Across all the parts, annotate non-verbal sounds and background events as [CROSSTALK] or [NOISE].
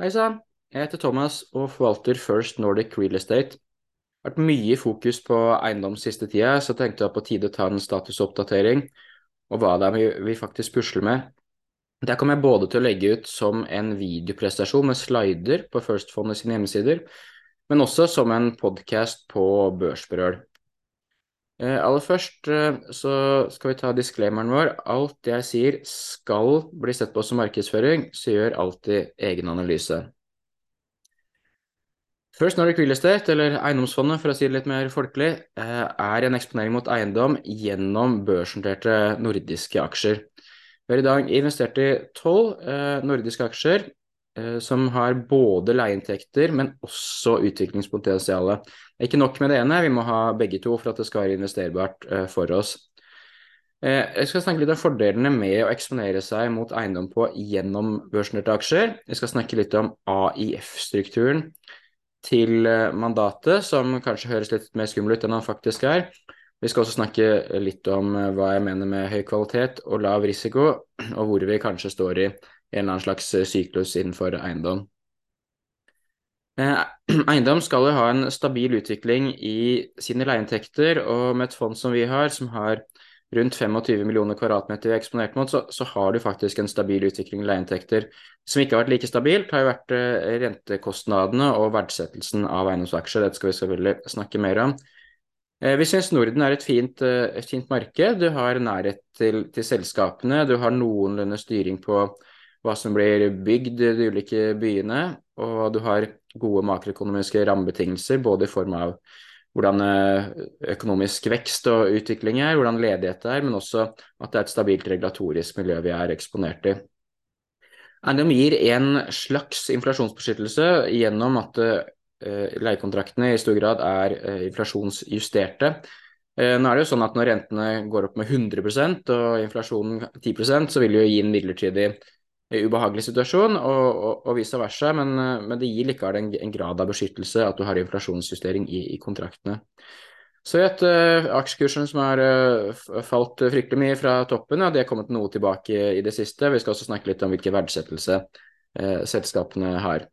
Hei sann, jeg heter Thomas og forvalter First Nordic Real Estate. Det har vært mye fokus på eiendom siste tida, så tenkte jeg på tide å ta en statusoppdatering og hva det er vi, faktisk pusler med. Det kommer jeg både til å legge ut som en videoprestasjon med slider på First Fondet sine hjemmesider, men også som en podkast på Børsbrøl. Eh, aller først eh, så skal vi ta disclaimeren vår. Alt jeg sier skal bli sett på som markedsføring, så gjør alltid egen analyse. First Nordic Real Estate, eller Eiendomsfondet for å si det litt mer folkelig, eh, er en eksponering mot eiendom gjennom børsnoterte nordiske aksjer. Vi har i dag investert i tolv nordiske aksjer som har både leieinntekter, men også utviklingspotensial. Det er ikke nok med det ene, vi må ha begge to for at det skal være investerbart eh, for oss. Eh, jeg skal snakke litt om fordelene med å eksponere seg mot eiendom på gjennom børsnerte aksjer. Jeg skal snakke litt om AIF-strukturen til mandatet, som kanskje høres litt mer skummel ut enn han faktisk er. Vi skal også snakke litt om hva jeg mener med høy kvalitet og lav risiko, og hvor vi kanskje står i en eller annen slags eh, syklus innenfor eiendom. Eh, [CLEARS THROAT] eiendom skal jo ha en stabil utvikling i sine leieinntekter, og med et fond som vi har, som har rundt 25 millioner kvadratmeter vi er eksponert mot, så, så, har du faktisk en stabil utvikling i leieinntekter. Som ikke har vært like stabilt, har jo vært eh, rentekostnadene og verdsettelsen av eiendomsaksjer. Dette skal vi selvfølgelig snakke mer om. Vi syns Norden er et fint, et fint, marked. Du har nærhet til, til selskapene, du har noenlunde styring på hva som blir bygd i de ulike byene, og du har gode makroøkonomiske rammebetingelser både i form av hvordan eh, økonomisk vekst og utvikling er, hvordan ledighet er, men også at det er et stabilt regulatorisk miljø vi er eksponert i. Eiendom gir en slags inflasjonsbeskyttelse gjennom at uh, leiekontraktene i stor grad er uh, inflasjonsjusterte. Nå er det jo sånn at Når rentene går opp med 100% og inflasjonen 10% så vil det jo gi en midlertidig ubehagelig situasjon, og, og, og vice versa. Men, men, det gir likevel en, en, grad av beskyttelse at du har inflasjonsjustering i, i kontraktene. Så et uh, aksjekursen som har uh, falt fryktelig mye fra toppen, ja, det har kommet noe tilbake i, i det siste. Vi skal også snakke litt om hvilken verdsettelse uh, selskapene har.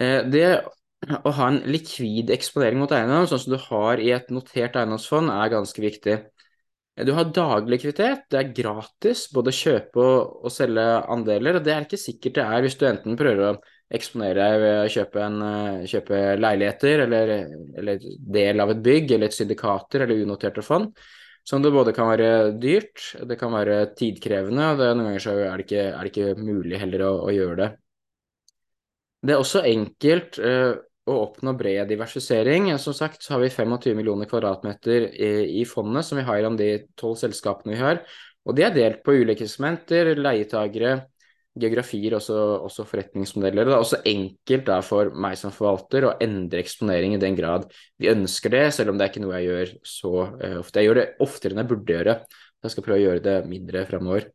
Uh, det å ha en likvid eksponering mot eiendom, sånn som du har i et notert eiendomsfond, er ganske viktig. Du har daglig likviditet, det er gratis både å kjøpe og, og, selge andeler. og Det er ikke sikkert det er hvis du enten prøver å eksponere deg ved å kjøpe, en, eh, kjøpe leiligheter eller, eller, del av et bygg eller et syndikater eller unoterte fond. Som det både kan være dyrt, det kan være tidkrevende, og noen ganger så er det ikke, er det ikke mulig heller å, å, gjøre det. Det er også enkelt uh, å oppnå bred diversifisering. Som sagt så har vi 25 millioner kvadratmeter i, i fondet som vi har om de tolv selskapene vi har. Og de er delt på ulike instrumenter, leietagere, geografier, også, også forretningsmodeller. Det er også enkelt da, for meg som forvalter å endre eksponering i den grad vi ønsker det, selv om det er ikke noe jeg gjør så uh, ofte. Jeg gjør det oftere enn jeg burde gjøre. Jeg skal prøve å gjøre det mindre framover.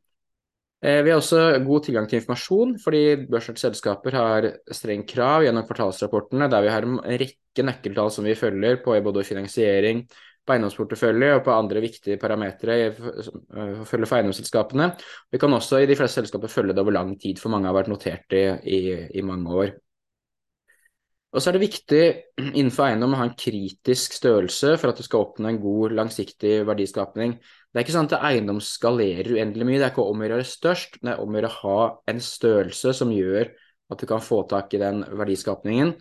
Eh, vi har også god tilgang til informasjon, fordi børsnerte selskaper har streng krav gjennom kvartalsrapportene, der vi har en rekke nøkkeltall som vi følger på både finansiering, på eiendomsportefølje og på andre viktige parametere å følge for eiendomsselskapene. Vi kan også i de fleste selskaper følge det over lang tid, for mange har vært notert i, i, i mange år. Og så er det viktig innenfor eiendom å ha en kritisk størrelse for at du skal oppnå en god, langsiktig verdiskapning. Det er ikke sånn at eiendom skalerer uendelig mye, det er ikke om å gjøre størst, men det er om å gjøre ha en størrelse som gjør at du kan få tak i den verdiskapningen.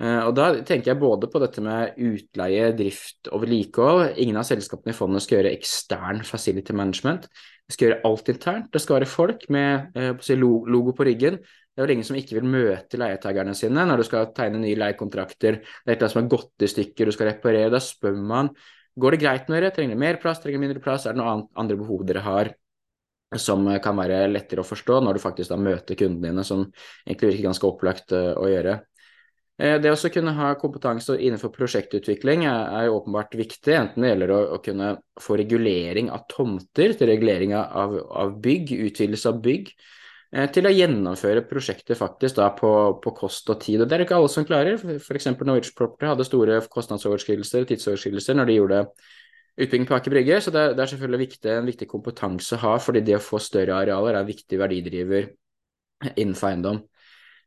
Eh, og Da tenker jeg både på dette med utleie, drift og vedlikehold. Ingen av selskapene i fondet skal gjøre ekstern facility management. De skal gjøre alt internt. Det skal være folk med eh, logo på ryggen det er vel ingen som ikke vil møte leietakerne sine når du skal tegne nye leiekontrakter. Det er et som er gått i stykker, du skal reparere. Da spør man går det greit med dere, trenger dere mer plass, trenger dere mindre plass, er det noen andre behov dere har som kan være lettere å forstå når du faktisk da møter kundene dine, som egentlig virker ganske opplagt uh, å gjøre. Uh, det å kunne ha kompetanse innenfor prosjektutvikling er, jo åpenbart viktig, enten det gjelder å, å, kunne få regulering av tomter til regulering av, av bygg, utvidelse av bygg, Eh, til å gjennomføre prosjektet faktisk da på, på, kost og tid. og Det er ikke alle som klarer. F.eks. Norwegian Property hadde store kostnadsoverskridelser, tidsoverskridelser, når de gjorde utbygging på Aker Brygge. Så det, det, er selvfølgelig viktig, en viktig kompetanse å ha, fordi det å få større arealer er en viktig verdidriver innenfor eiendom.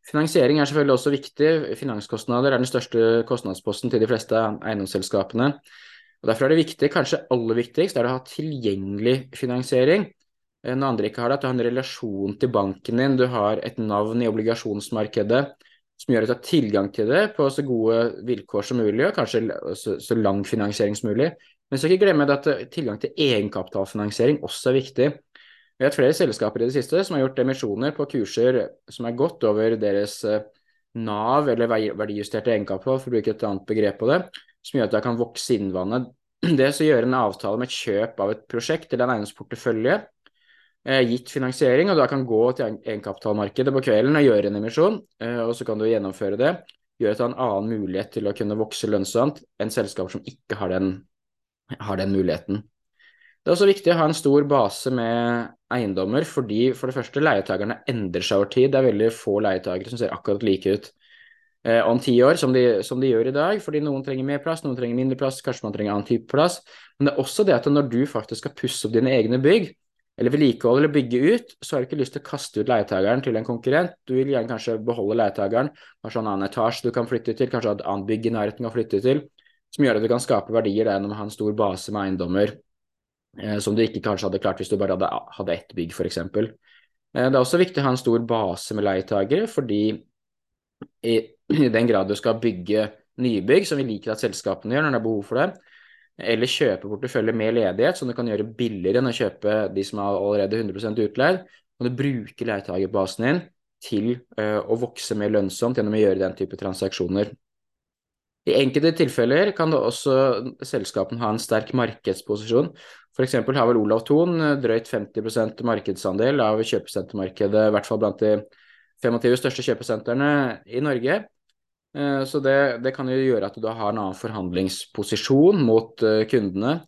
Finansiering er selvfølgelig også viktig. Finanskostnader er den største kostnadsposten til de fleste eiendomsselskapene. Og Derfor er det viktig, kanskje aller viktigst, er det å ha tilgjengelig finansiering. Når andre ikke har det, at du har en relasjon til banken din, du har et navn i obligasjonsmarkedet som gjør at du har tilgang til det på så gode vilkår som mulig, og kanskje så, så lang finansiering som mulig. Men så ikke glemme at tilgang til egenkapitalfinansiering også er viktig. Vi har hatt flere selskaper i det siste som har gjort emisjoner på kurser som er godt over deres eh, Nav, eller verdijusterte egenkapital, for å bruke et annet begrep på det, som gjør at det kan vokse innvannet. Det å gjøre en avtale med et kjøp av et prosjekt eller en eiendomsportefølje, gitt finansiering, og da kan gå til egenkapitalmarkedet på kvelden og gjøre en emisjon, eh, og så kan du gjennomføre det, gjør at du en annen mulighet til å kunne vokse lønnsomt enn selskaper som ikke har den, har den muligheten. Det er også viktig å ha en stor base med eiendommer, fordi for det første leietakerne endrer seg over tid. Det er veldig få leietakere som ser akkurat like ut eh, om ti år som de, som de, gjør i dag, fordi noen trenger mer plass, noen trenger mindre plass, kanskje man trenger annen type plass. Men det er også det at når du faktisk skal pusse opp dine egne bygg, eller vedlikeholde eller bygge ut, så har du ikke lyst til å kaste ut leietageren til en konkurrent. Du vil gjerne kanskje beholde leietageren, kanskje en annen etasje du kan flytte til, kanskje et annet bygg i nærheten kan flytte til, som gjør at du kan skape verdier gjennom å ha en stor base med eiendommer Eh, som du ikke kanskje hadde klart hvis du bare hadde, hadde ett bygg, f.eks. Eh, det er også viktig å ha en stor base med leietagere, fordi i, i den grad du skal bygge nybygg, som vi liker at selskapene gjør når det er behov for det, eller kjøpe portefølje med ledighet, som du kan gjøre billigere enn å kjøpe de som er allerede 100% utleid, kan du bruke leietagerbasen din til uh, å vokse mer lønnsomt gjennom å gjøre den type transaksjoner. I enkelte tilfeller kan da også selskapene ha en sterk markedsposisjon. F.eks. har vel Olav Thon eh, drøyt 50 markedsandel av kjøpesentermarkedet, i hvert fall blant de 25 største kjøpesentrene i Norge. Eh, så det, det, kan jo gjøre at du har en annen forhandlingsposisjon mot eh, kundene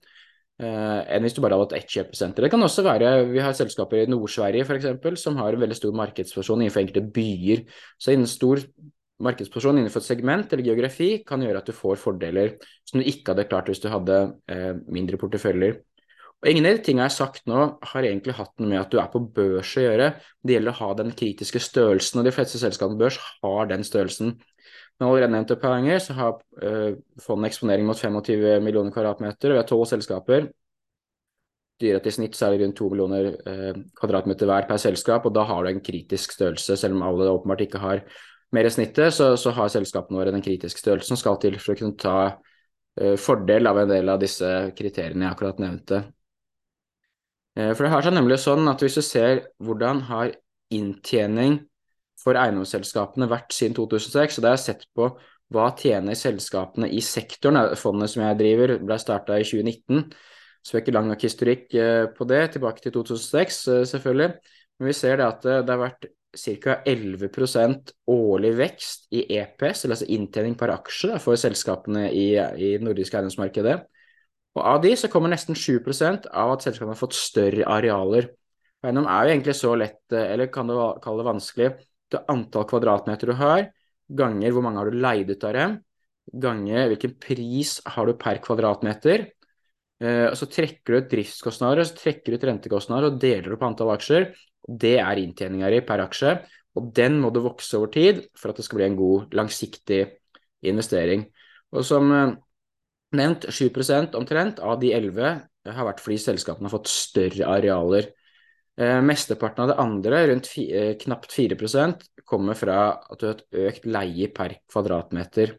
enn hvis du bare hadde hatt ett kjøpesenter. Det kan også være, Vi har selskaper i Nord-Sverige f.eks. som har en veldig stor markedsposisjon innenfor enkelte byer. Så en stor markedsposisjon innenfor et segment eller geografi kan gjøre at du får fordeler som du ikke hadde klart hvis du hadde eh, mindre porteføljer. Og Ingen av de tingene jeg har sagt nå, har egentlig hatt noe med at du er på børs å gjøre. Det gjelder å ha den kritiske størrelsen, og de fleste selskapene på børs har den størrelsen. Men allerede nevnte poenger så har uh, fondet eksponering mot 25 millioner kvadratmeter, og vi har tolv selskaper. Dyret i snitt så er det rundt 2 millioner uh, kvadratmeter hver per selskap, og da har du en kritisk størrelse, selv om alle åpenbart ikke har mer i snittet, så, så har selskapene våre den kritiske størrelsen som skal til for å kunne ta uh, fordel av en del av disse kriteriene jeg akkurat nevnte. For det har seg nemlig sånn at hvis du ser hvordan har inntjening for eiendomsselskapene vært siden 2006, og det har jeg sett på hva tjener selskapene i sektoren, fondet som jeg driver ble starta i 2019, så vi har ikke lang nok historikk uh, på det, tilbake til 2006 selvfølgelig. Men vi ser det at det har vært ca. 11% årlig vekst i EPS, eller altså inntjening per aksje for selskapene i, i nordiske eiendomsmarkedet. Og av de så kommer nesten 7% av at selskapene har fått større arealer. Eiendom er jo egentlig så lett, eh, eller kan du kalle det vanskelig, det antall kvadratmeter du har, ganger hvor mange har du leid ut av dem, ganger hvilken pris har du per kvadratmeter. Eh, og Så trekker du ut driftskostnader, så trekker du ut rentekostnader og deler du på antall aksjer. Det er inntjeninga di per aksje, og den må du vokse over tid for at det skal bli en god, langsiktig investering. Og som eh, nevnt, 7% omtrent av de 11 har vært fordi selskapene har fått større arealer. Eh, mesteparten av det andre, rundt fi, eh, knapt 4 kommer fra at du har et økt leie per kvadratmeter.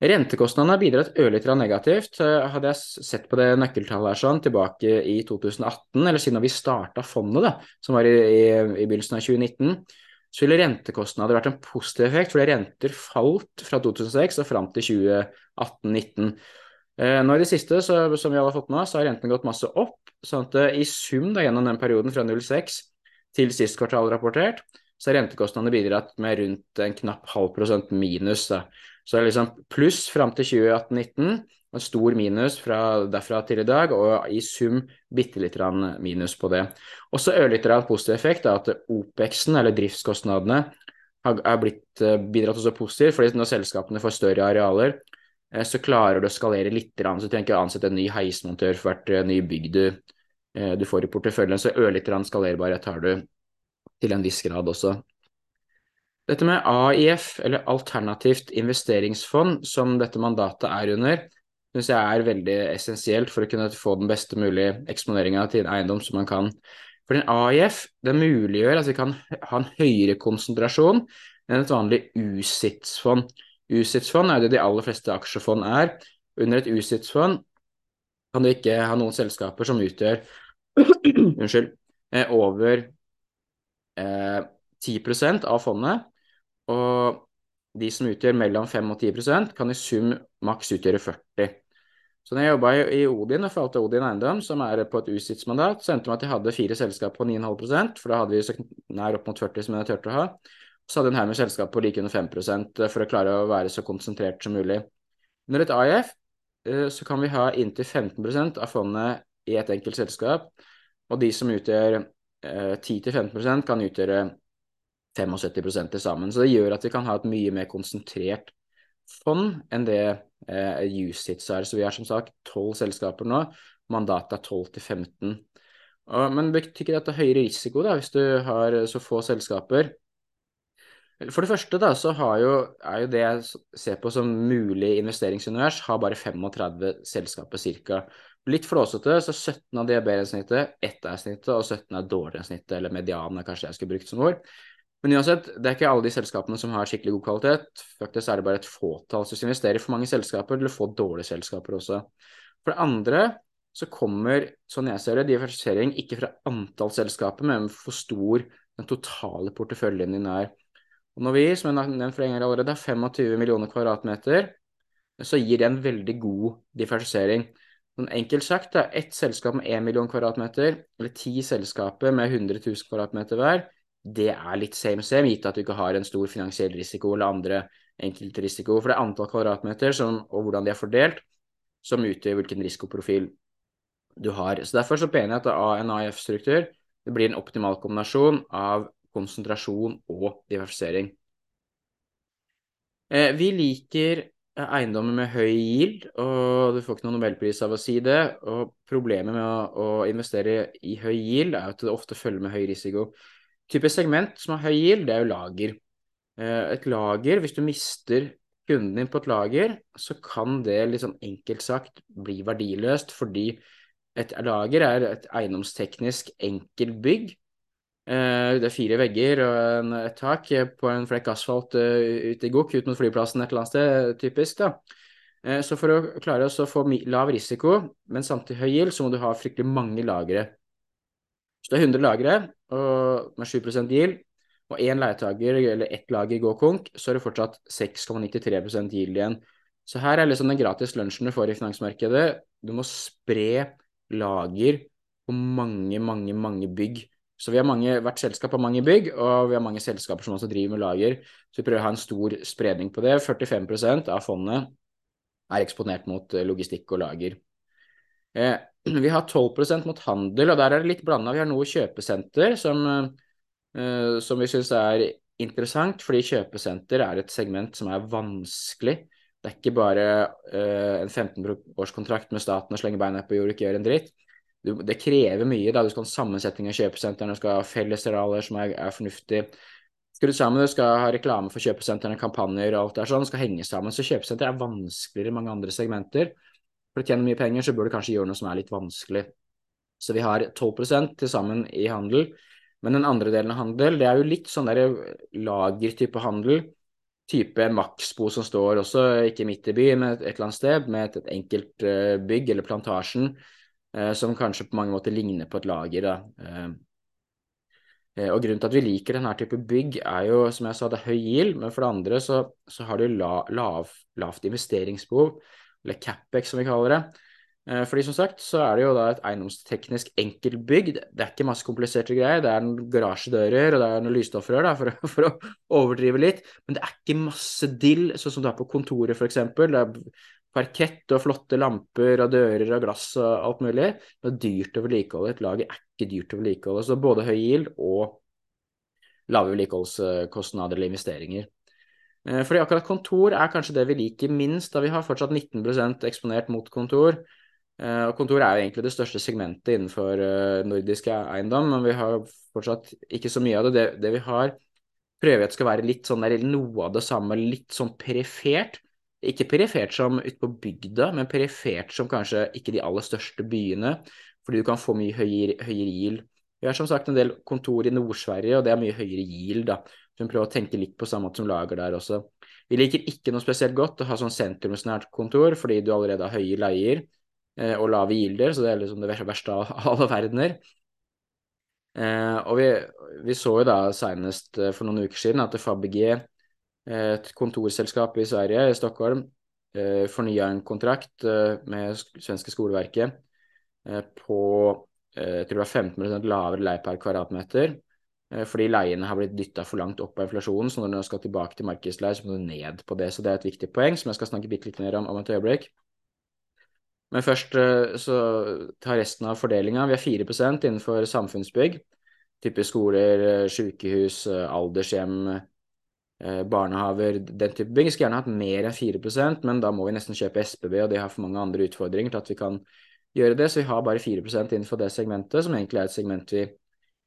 Rentekostnadene har bidratt ørlite negativt. Hadde jeg sett på det nøkkeltallet her sånn tilbake i 2018, eller siden vi starta fondet, da, som var i, i, i, begynnelsen av 2019, så ville rentekostnader vært en positiv effekt, fordi renter falt fra 2006 og fram til 2018-2019. Eh, nå i det siste, så, som vi alle har fått med oss, har rentene gått masse opp. sånn at eh, i sum da, gjennom den perioden fra 06 til sist kvartal rapportert, så har rentekostnadene bidratt med rundt en knapp halv prosent minus. Da. Så det er liksom pluss fram til 2018-19, en stor minus fra derfra til i dag, og i sum bitte litt minus på det. Også ørlite positiv effekt da, at OPEX-en, eller driftskostnadene, har blitt eh, bidratt også positivt, fordi når selskapene får større arealer, så klarer du å skalere litt, så trenger du ikke å ansette en ny heismontør for hvert eh, ny bygg du, du får i porteføljen. Så ørlite skalerbarhet har du til en viss grad også. Dette med AIF, eller alternativt investeringsfond, som dette mandatet er under, syns jeg er veldig essensielt for å kunne få den beste mulige eksponeringa til en eiendom som man kan. For en AIF det muliggjør at vi kan ha en høyere konsentrasjon enn et vanlig USITS-fond. USITS-fond er det de aller fleste aksjefond er. Under et USITS-fond kan du ikke ha noen selskaper som utgjør [CLEARS THROAT] unnskyld, eh, over eh, 10% av fondet, og de som utgjør mellom 5 og 10% kan i sum maks utgjøre 40 Så når jeg jobba i Odin og forvalta Odin eiendom, som er på et usitsmandat, så endte det med at jeg hadde fire selskap på 9,5% for da hadde vi så nær opp mot 40 som jeg turte å ha. Så hadde en haug med selskap på like under 5 for å klare å være så konsentrert som mulig. Under et AIF eh, så kan vi ha inntil 15% av fondet i et enkelt selskap, og de som utgjør 10-15 eh, kan utgjøre 75 til sammen. Så det gjør at vi kan ha et mye mer konsentrert fond enn det eh, USITS er. Så vi har som sagt tolv selskaper nå. Mandatet er 12 til 15. Og, men betyr ikke dette høyere risiko da, hvis du har så få selskaper? For det første da, så jo, er jo det jeg ser på som mulig investeringsunivers, har bare 35 selskaper ca. Litt flåsete, så 17 av de er bedre enn snittet, ett er snittet, og 17 er dårligere enn snittet, eller medianen er kanskje jeg skulle brukt som ord. Men uansett, det er ikke alle de selskapene som har skikkelig god kvalitet. Faktisk er det bare et fåtall. som investerer for mange selskaper, eller få dårlige selskaper også. For det andre så kommer, sånn jeg ser det, diversifisering ikke fra antall selskaper, men for stor den totale porteføljen din er. Og når vi, som jeg har nevnt flere ganger allerede, har 25 millioner kvadratmeter, så gir det en veldig god differensiering. Sånn enkelt sagt, da, ett selskap med 1 million kvadratmeter, eller ti selskaper med 100 000 kvadratmeter hver, det er litt same same, gitt at du ikke har en stor finansiell risiko eller andre enkeltrisiko. For det er antall kvadratmeter som, og hvordan de er fordelt, som utgjør hvilken risikoprofil du har. Så Derfor så mener jeg at AIF-struktur det blir en optimal kombinasjon av konsentrasjon og diversifisering. Eh, vi liker eiendommer med høy yield, og du får ikke noen nobelpris av å si det. Og problemet med å, å investere i høy yield er at det ofte følger med høy risiko Typisk segment som har høy yield, det er jo lager. Eh, et lager, hvis du mister kunden din på et lager, så kan det litt sånn enkelt sagt bli verdiløst, fordi et lager er et eiendomsteknisk enkelt bygg. Eh, det er fire vegger og et tak på en flekk asfalt eh, ute i Gokk ut mot flyplassen et eller annet sted, typisk. da. Så for å klare å få lav risiko, men samtidig høy gild, så må du ha fryktelig mange lagre. Så det er 100 lagre med 7% yield, og én leietager eller ett lager går konk, så er det fortsatt 6,93% yield igjen. Så her er liksom den gratis lunsjen du får i finansmarkedet. Du må spre lager på mange, mange, mange bygg. Så vi har mange, hvert selskap har mange bygg, og vi har mange selskaper som også driver med lager. Så vi prøver å ha en stor spredning på det. 45% av fondet er eksponert mot eh, logistikk og lager. Eh, vi har 12% mot handel, og der er det litt blanda. Vi har noe kjøpesenter som, eh, som vi syns er interessant, fordi kjøpesenter er et segment som er vanskelig. Det er ikke bare eh, en 15-årskontrakt med staten og slenge beina på jord og ikke gjøre en dritt. Du, det krever mye. da Du skal ha en sammensetning av kjøpesentrene, du skal ha fellesarealer som er, er fornuftig. Skrudd sammen, du skal ha reklame for kjøpesentrene, kampanjer og alt det sånn. Skal henge sammen. Så kjøpesenter er vanskeligere i mange andre segmenter. For å tjene mye penger, så bør du kanskje gjøre noe som er litt vanskelig. Så vi har 12 til sammen i handel. Men den andre delen av handel, det er jo litt sånn der lagertype handel. Type Maxbo som står også ikke midt i byen, men et, eller annet sted, med et, et enkelt uh, bygg, eller Plantasjen, som kanskje på mange måter ligner på et lager. da. Uh, og Grunnen til at vi liker denne type bygg, er jo som jeg sa, det er høy gild, men for det andre så, så har du la, lav, lavt investeringsbehov eller CapEx som vi kaller det. Eh, fordi som sagt så er det jo da et eiendomsteknisk enkelt bygg. Det er ikke masse kompliserte greier. Det er noen garasjedører og det er noen lysstoffrør for, [LAUGHS] for, å overdrive litt. Men det er ikke masse dill, sånn som du har på kontoret f.eks. Det er parkett og flotte lamper og dører og glass og alt mulig. Det er dyrt å vedlikeholde. Et lag er ikke dyrt å vedlikeholde. Så både høy gild og lave vedlikeholdskostnader eller investeringer. Eh, fordi akkurat kontor er kanskje det vi liker minst, da vi har fortsatt 19% eksponert mot kontor. Eh, og kontor er jo egentlig det største segmentet innenfor nordiske nordisk eiendom, men vi har fortsatt ikke så mye av det. Det, det vi har prøver vi at skal være litt sånn der, noe av det samme, litt sånn perifert. Ikke perifert som ute på bygda, men perifert som kanskje ikke de aller største byene, fordi du kan få mye høyere, høyere yield. Vi har som sagt en del kontor i Nord-Sverige, og det er mye høyere yield, da. Så vi prøver å tenke litt på samme måte som lager der også. Vi liker ikke noe spesielt godt å ha sånn sentrumsnært kontor, fordi du allerede har høye leier eh, og lave gilder, så det er liksom det verste av [LAUGHS] alle verdener. Eh, og vi, vi, så jo da senest eh, for noen uker siden at Fabg, et kontorselskap i Sverige, i Stockholm, eh, fornya en kontrakt eh, med svenske skoleverket eh, på jeg tror det var 15 lavere leie per kvadratmeter fordi leiene har blitt dytta for langt opp av inflasjonen, så når du skal tilbake til markedsleie, så må du ned på det. Så det er et viktig poeng som jeg skal snakke litt mer om om et øyeblikk. Men først så tar resten av fordelinga. Vi har 4 innenfor samfunnsbygg. Type skoler, eh, sykehus, aldershjem, barnehaver, den type bygg. Skulle gjerne hatt mer enn 4% men da må vi nesten kjøpe SPB, og de har for mange andre utfordringer til at vi kan gjøre det. Så vi har bare 4% innenfor det segmentet, som egentlig er et segment vi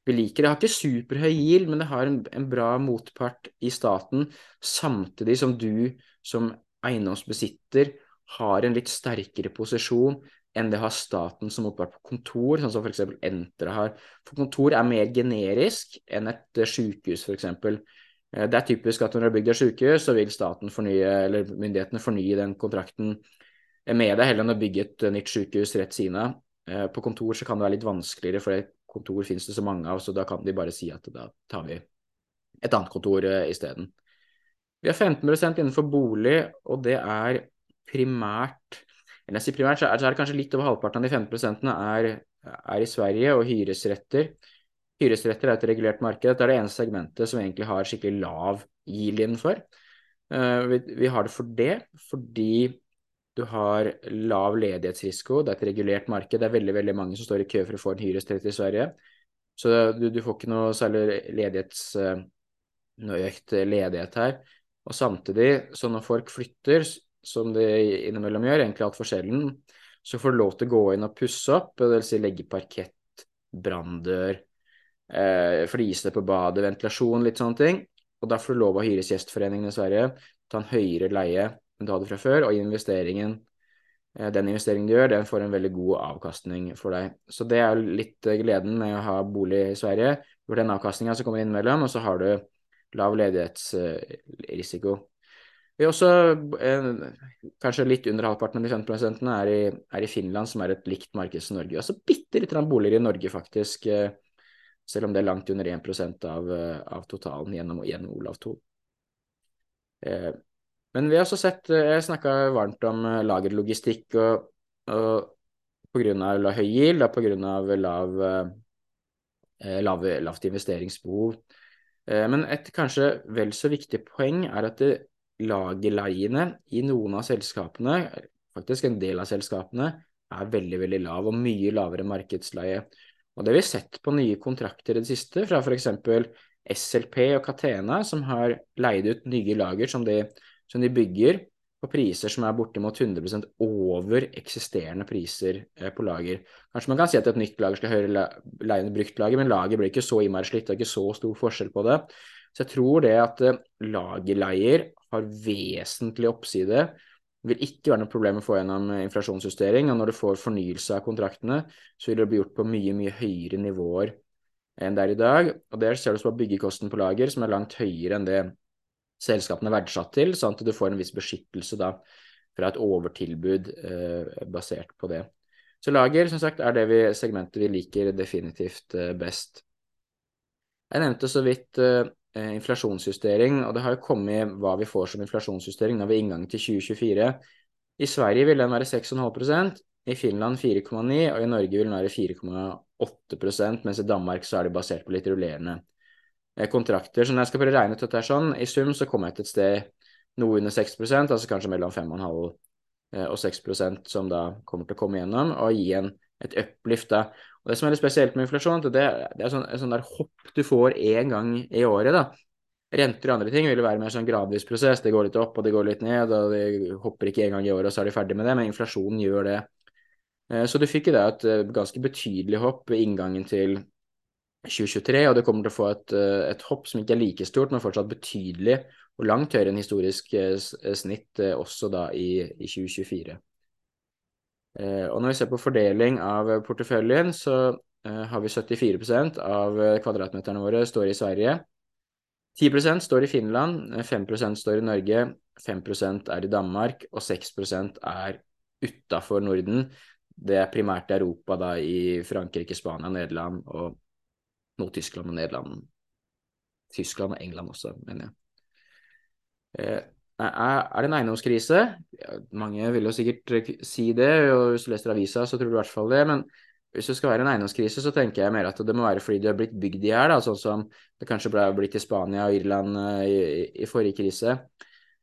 vi liker det. Har ikke superhøy yield, men det har en, en, bra motpart i staten, samtidig som du som eiendomsbesitter har en litt sterkere posisjon enn det har staten som motpart på kontor, sånn som f.eks. Entra har. For kontor er mer generisk enn et eh, sykehus, f.eks. Eh, det er typisk at når du har bygd et sykehus, så vil staten fornye, eller myndighetene fornye den kontrakten med deg, heller enn å bygge et eh, nytt sykehus rett siden av. På kontor så kan det være litt vanskeligere, for kontor finnes det så mange av, så da kan de bare si at da tar vi et annet kontor isteden. Vi har 15% innenfor bolig, og det er primært eller jeg sier primært, så er, det kanskje litt over halvparten av de 15% er, er i Sverige, og hyresretter. Hyresretter er et regulert marked. Det er det eneste segmentet som egentlig har skikkelig lav yield innenfor. Uh, vi, har det for det fordi du har lav ledighetsrisiko, det er et regulert marked. Det er veldig veldig mange som står i kø for å få en hyresrett i Sverige. Så du, du, får ikke noe særlig ledighets, eh, noe økt ledighet her. Og samtidig, så når folk flytter, som de innimellom gjør, egentlig altfor sjelden, så får du lov til å gå inn og pusse opp, dvs. Si legge parkett, branndør, eh, flise på badet, ventilasjon, litt sånne ting. Og da får du lov av Hyresgjestforeningen i Sverige ta en høyere leie enn du hadde fra før, og investeringen, eh, den investeringen du gjør, den får en veldig god avkastning for deg. Så det er litt eh, gleden med å ha bolig i Sverige. For den avkastninga som kommer innimellom, og så har du lav ledighetsrisiko. Vi også, eh, kanskje litt under halvparten av de 15 er i, er i Finland, som er et likt marked som Norge. Altså bitte litt boliger i Norge, faktisk, selv om det er langt under 1% av, av totalen gjennom, gjennom Olav Thon. Men vi har også sett eh, Jeg snakka varmt om eh, lagerlogistikk og, og pga. høy gild og pga. Lav, eh, lav, lavt investeringsbehov. Men et kanskje vel så viktig poeng er at lagerleiene i noen av selskapene, faktisk en del av selskapene, er veldig veldig lav, og mye lavere markedsleie. Og Det har vi sett på nye kontrakter i det siste, fra f.eks. SLP og Catena, som har leid ut nye lager som de som de bygger på priser som er bortimot 100 over eksisterende priser eh, på lager. Kanskje man kan si at et nytt lager skal høre leie enn brukt lager, men lager blir ikke så innmari slitt, det er ikke så stor forskjell på det. Så jeg tror det at eh, lagerleier har vesentlig oppside, vil ikke være noe problem å få gjennom eh, inflasjonsjustering. Og når du får fornyelse av kontraktene, så vil det bli gjort på mye, mye høyere nivåer enn det er i dag. Og der ser du på byggekosten på lager, som er langt høyere enn det selskapene verdsatt til, sånn at du får en viss beskyttelse da fra et overtilbud eh, basert på det. Så lager som sagt, er det vi, segmentet vi liker definitivt eh, best. Jeg nevnte så vidt eh, inflasjonsjustering, og det har jo kommet hva vi får som inflasjonsjustering når vi er inngang til 2024. I Sverige vil den være 6,5% i Finland 4,9 og i Norge vil den være 4,8% mens i Danmark så er det basert på litt rullerende Eh, kontrakter. Så når jeg skal prøve å regne ut dette sånn, i sum så kommer jeg til et sted noe under 6 altså kanskje mellom 5,5 eh, og 6% som da kommer til å komme gjennom, og gi en, et uplift da. Og Det som er litt spesielt med inflasjon, det, det er sånn, sånn der hopp du får én gang i året. da. Renter og andre ting vil være mer sånn gradvis prosess. Det går litt opp og det går litt ned, og det hopper ikke én gang i året, og så er de ferdig med det. Men inflasjonen gjør det. Eh, så du fikk i det et ganske betydelig hopp ved inngangen til 2023, og du kommer til å få et, et, hopp som ikke er like stort, men fortsatt betydelig og langt høyere enn historisk snitt også da i, i 2024. Og når vi ser på fordeling av porteføljen, så har vi 74% av kvadratmeterne våre står i Sverige. 10% står i Finland, 5% står i Norge, 5% er i Danmark, og 6% er utafor Norden. Det er primært Europa, da, i Frankrike, Spania, Nederland og Nord-Tyskland og Nederland. Tyskland og England også, mener jeg. Eh, er det en eiendomskrise? Mange vil jo sikkert si det, og hvis du leser avisa, så tror du i hvert fall det. Men hvis det skal være en eiendomskrise, så tenker jeg mer at det må være fordi du har blitt bygd i hjel, sånn som det kanskje ble blitt i Spania og Irland i, i, i forrige krise.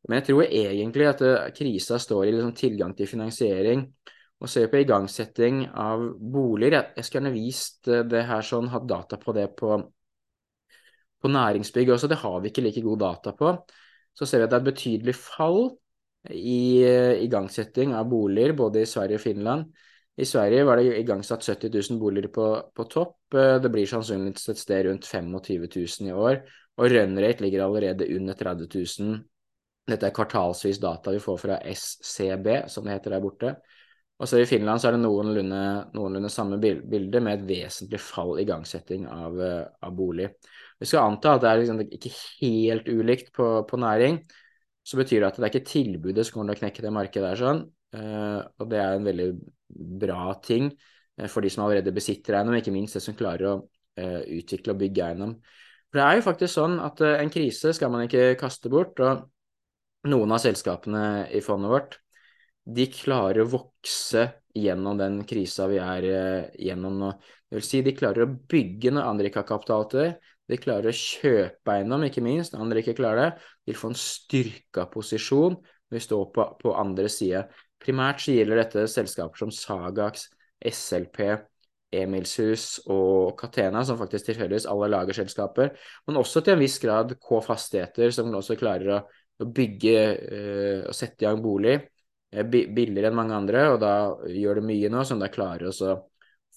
Men jeg tror egentlig at eh, krisa står i liksom tilgang til finansiering og ser på igangsetting av boliger. Jeg skulle gjerne vist eh, det her sånn, hatt data på det på, på næringsbygg også. Det har vi ikke like god data på. Så ser vi at det er et betydelig fall i uh, igangsetting av boliger både i Sverige og Finland. I Sverige var det igangsatt 70 000 boliger på, på topp. Uh, det blir sannsynligvis et sted rundt 25 000 i år. Og runrate ligger allerede under 30 000. Dette er kvartalsvis data vi får fra SCB, som det heter der borte. Og så I Finland så er det noenlunde, noenlunde samme bilde, med et vesentlig fall i igangsetting av, eh, av, bolig. Vi skal anta at det er liksom ikke helt ulikt på, på, næring. Så betyr det at det er ikke tilbudet som kommer til å knekke det markedet der. sånn, uh, og det er en veldig bra ting uh, for de som allerede besitter eiendom, ikke minst det som klarer å uh, utvikle og bygge eiendom. For Det er jo faktisk sånn at en krise skal man ikke kaste bort. og Noen av selskapene i fondet vårt de klarer å vokse gjennom den krisa vi er gjennom nå. Det vil si, de klarer å bygge når andre ikke har kapital til det. De klarer å kjøpe eiendom, ikke minst, andre ikke klarer det. De vil få en styrka posisjon når vi står på, på andre sida. Primært så gjelder dette selskaper som Sagax, SLP, Emilshus og Catena, som faktisk tilfeldigvis alle lagerselskaper, men også til en viss grad K Fastigheter, som også klarer å, å bygge uh, og sette i gang bolig billigere enn mange andre, og da gjør det mye nå som da klarer å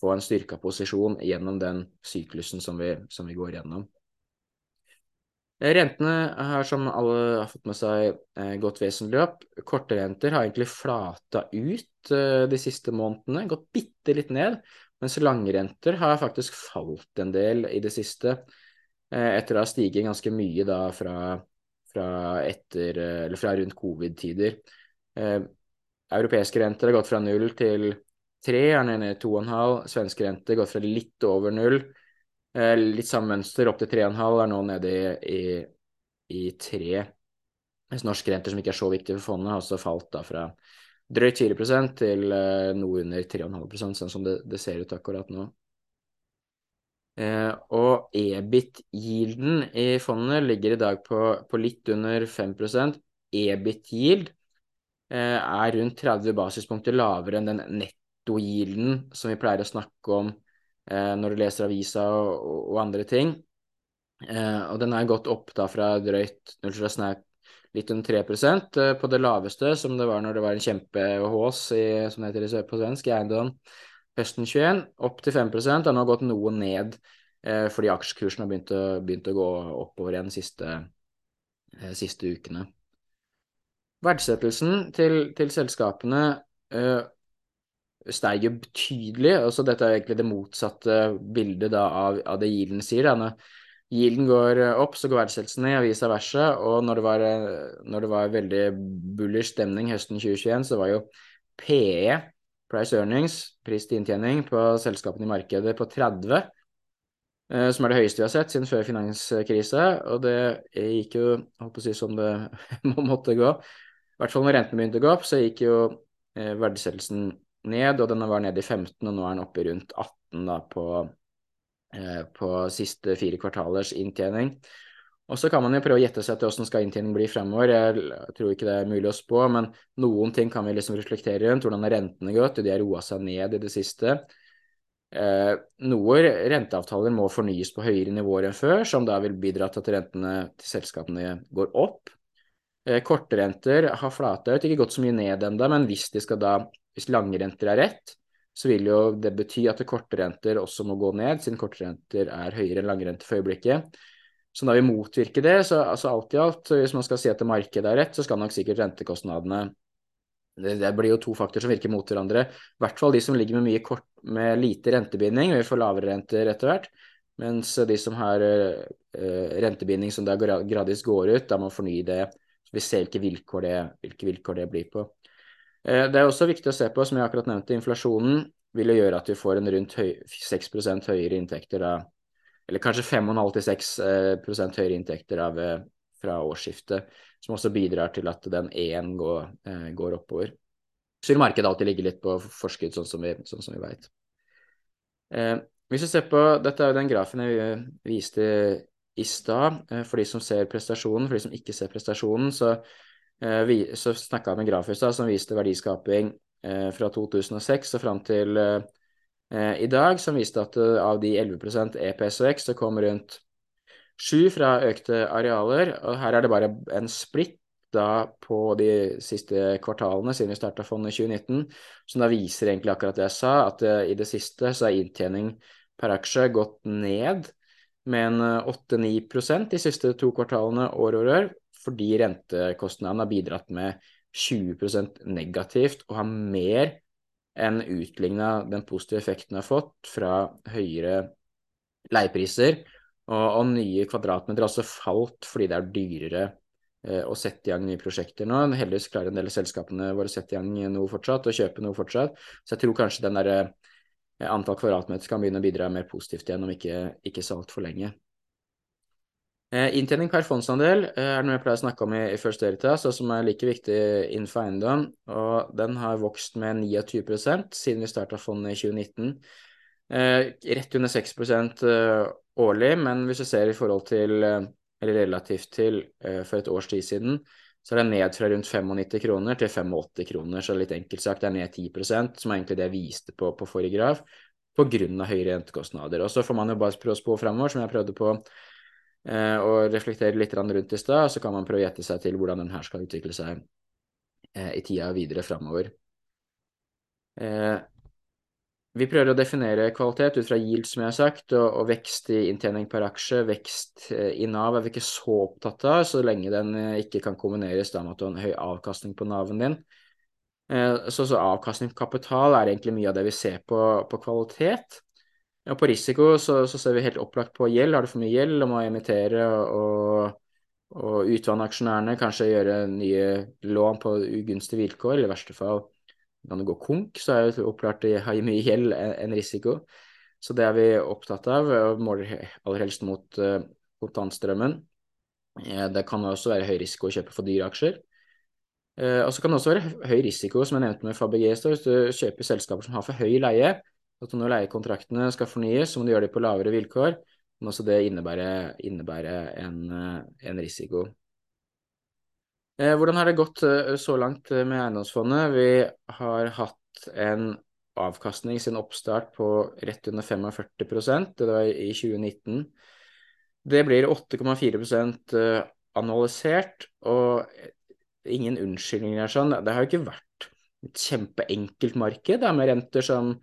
få en styrka posisjon gjennom den syklusen som vi, som vi går gjennom. Rentene har, som alle har fått med seg, eh, gått vesentlig opp. Kortrenter har egentlig flata ut eh, de siste månedene, gått bitte litt ned. Mens langrenter har faktisk falt en del i det siste, eh, etter å ha stiget ganske mye da fra, fra, etter, fra rundt covid-tider. Europeiske renter har gått fra null til tre, er og en halv. Svenske renter gått fra litt over null, eh, litt samme mønster, opp til tre og en halv, er nå nede i, i, i tre. Mens norske renter, som ikke er så viktige for fondet, har også falt da fra drøyt 4 til uh, noe under 3,5% sånn som det, det, ser ut akkurat nå. Eh, og EBIT-yielden i fondet ligger i dag på, på litt under 5 EBIT-yield Eh, er rundt 30 basispunkter lavere enn den netto-yielden som vi pleier å snakke om eh, når du leser avisa og, og andre ting. Eh, og den er gått opp da fra drøyt litt under 3% på det laveste, som det var når det var en kjempehås, som det på svensk, i eiendom høsten 21, opp til 5 har nå gått noe ned fordi aksjekursen har begynt å, begynt å gå oppover igjen de siste, siste ukene. Verdsettelsen til, til selskapene uh, steiger betydelig. altså Dette er egentlig det motsatte bildet da, av, av, det Yielden sier. Da. Når Yielden går opp, så går verdsettelsen ned, og vice versa. Og når det, var, når det var veldig bullish stemning høsten 2021, så var jo PE, price earnings, pris til inntjening, på selskapene i markedet på 30 eh, som er det høyeste vi har sett siden før finanskrise. Og det gikk jo på å si som det [LAUGHS] måtte gå I hvert fall når rentene begynte å gå opp, så gikk jo eh, verdsettelsen ned, og den var nede i 15, og nå er den oppe rundt 18 da, på, eh, på siste fire kvartalers inntjening. Og så kan man jo prøve å gjette seg til hvordan skal inntjening bli fremover. Jeg tror ikke det er mulig å spå, men noen ting kan vi liksom reflektere rundt. Hvordan har rentene gått? De har roa seg ned i det siste. Eh, noen renteavtaler må fornyes på høyere nivåer enn før, som da vil bidra til at rentene til selskapene går opp. Eh, kortrenter har flata ut, ikke gått så mye ned ennå, men hvis de skal da, hvis langrenter er rett, så vil jo det bety at kortrenter også må gå ned, siden kortrenter er høyere enn langrente for øyeblikket. Så da vi motvirker det, så altså alt i alt, hvis man skal si at markedet er rett, så skal nok sikkert rentekostnadene det, det, blir jo to faktorer som virker mot hverandre. I hvert fall de som ligger med, kort, med lite rentebinding, vil få lavere renter etter hvert. Mens de som har uh, rentebinding som da gradvis går ut, da må fornye det. Så vi ser hvilke vilkår det, hvilke vilkår det blir på. Uh, det er også viktig å se på, som jeg akkurat nevnte, inflasjonen vil jo gjøre at vi får en rundt høy, 6 høyere inntekter da, eller kanskje 5,5-6 uh, høyere inntekter av, fra årsskiftet, som også bidrar til at den E-en går, går oppover. Så vil markedet alltid ligge litt på forskudd, sånn som vi, sånn vi. Eh, hvis vi ser på, Dette er jo den grafen jeg viste i stad. Eh, for de som ser prestasjonen, for de som ikke ser prestasjonen, så, eh, vi, så snakka jeg med en da, som viste verdiskaping eh, fra 2006 og fram til i dag, som viste at av de 11 EPS og X, så kom rundt 7 fra økte arealer. og Her er det bare en splitt da på de siste kvartalene siden vi starta fondet i 2019, som da viser egentlig akkurat det jeg sa, at i det siste så er inntjening per aksje gått ned med en 8-9 de siste to kvartalene år over år, fordi rentekostnadene har bidratt med 20% negativt og har mer enn utligna den positive effekten har fått fra høyere leiepriser. Og, og nye kvadratmeter har også falt fordi det er dyrere eh, å sette i gang nye prosjekter nå. Heldigvis klarer en del av selskapene våre å sette i gang noe fortsatt og kjøpe noe fortsatt. Så jeg tror kanskje den derre antall kvadratmeter kan begynne å bidra mer positivt igjen om ikke, ikke så altfor lenge. Eh, inntjening per fondsandel eh, er noe jeg pleier å snakke om i, i First Veritas, og som er like viktig innenfor eiendom. og Den har vokst med 29% siden vi starta fondet i 2019. Eh, rett under 6 eh, årlig, men hvis du ser i forhold til, eller relativt til eh, for et års tid siden, så er det ned fra rundt 95 kroner til 85 kroner, så litt enkelt sagt det er ned 10 som er egentlig det jeg viste på, på forrige graf, pga. høyere rentekostnader. Og så får man jo bare prøve å spå fremover, som jeg prøvde på eh, å reflektere litt rundt i stad, så kan man prøve å gjette seg til hvordan den her skal utvikle seg eh, i tida videre fremover. Eh, vi prøver å definere kvalitet ut fra yield, som jeg har sagt, og, og vekst i inntjening per aksje. Vekst i Nav er vi ikke så opptatt av, så lenge den ikke kan kombineres med at du har en høy avkastning på Nav-en din. Så, så, avkastning på kapital er egentlig mye av det vi ser på, på kvalitet. Og på risiko så, så, ser vi helt opplagt på gjeld. Har du for mye gjeld og må emittere og, og utvanne aksjonærene, kanskje gjøre nye lån på ugunstige vilkår, eller i verste fall kan det gå konk, så er det opplagt det har mye gjeld enn risiko. Så det er vi opptatt av, og måler aller helst mot uh, kontantstrømmen. Det kan også være høy risiko å kjøpe for dyre aksjer. Uh, og så kan det også være høy risiko, som jeg nevnte med Fabege hvis du kjøper selskaper som har for høy leie. At når leiekontraktene skal fornyes, så må du gjøre det på lavere vilkår. Men også det innebærer, innebærer en, eh, en risiko. Eh, hvordan har det gått eh, så langt med eiendomsfondet? Vi har hatt en avkastning siden oppstart på rett under 45% det var i 2019. Det blir 8,4% annualisert, og ingen unnskyldninger sånn. Det har jo ikke vært et kjempeenkelt marked med renter som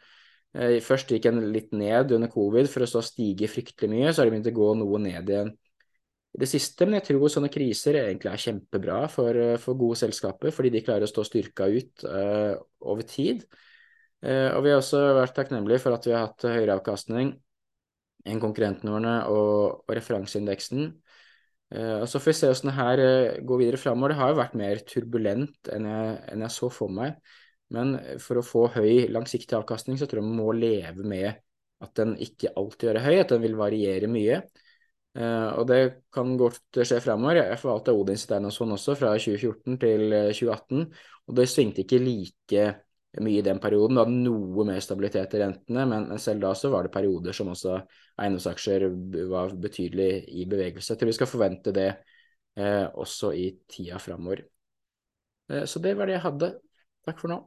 først gikk en litt ned under covid for å så stige fryktelig mye, så har det begynt å gå noe ned igjen i det siste, men jeg tror sånne kriser egentlig er kjempebra for, eh, for gode selskaper, fordi de klarer å stå styrka ut uh, over tid. Uh, og vi har også vært takknemlige for at vi har hatt høyere avkastning enn konkurrentene våre og, og referanseindeksen. Uh, og Så får vi se hvordan det her går videre framover. Det har jo vært mer turbulent enn jeg, enn jeg så for meg. Men for å få høy langsiktig avkastning, så tror jeg man må leve med at den ikke alltid er høy, at den vil variere mye. Uh, og det kan godt skje fremover. Jeg forvalta Odins sånn også fra 2014 til 2018, eh, og det svingte ikke like mye i den perioden. Det hadde noe mer stabilitet i rentene, men, selv da så var det perioder som også eiendomsaksjer var betydelig i bevegelse. Jeg tror vi skal forvente det også i tida fremover. Så det var det jeg hadde. Takk for nå.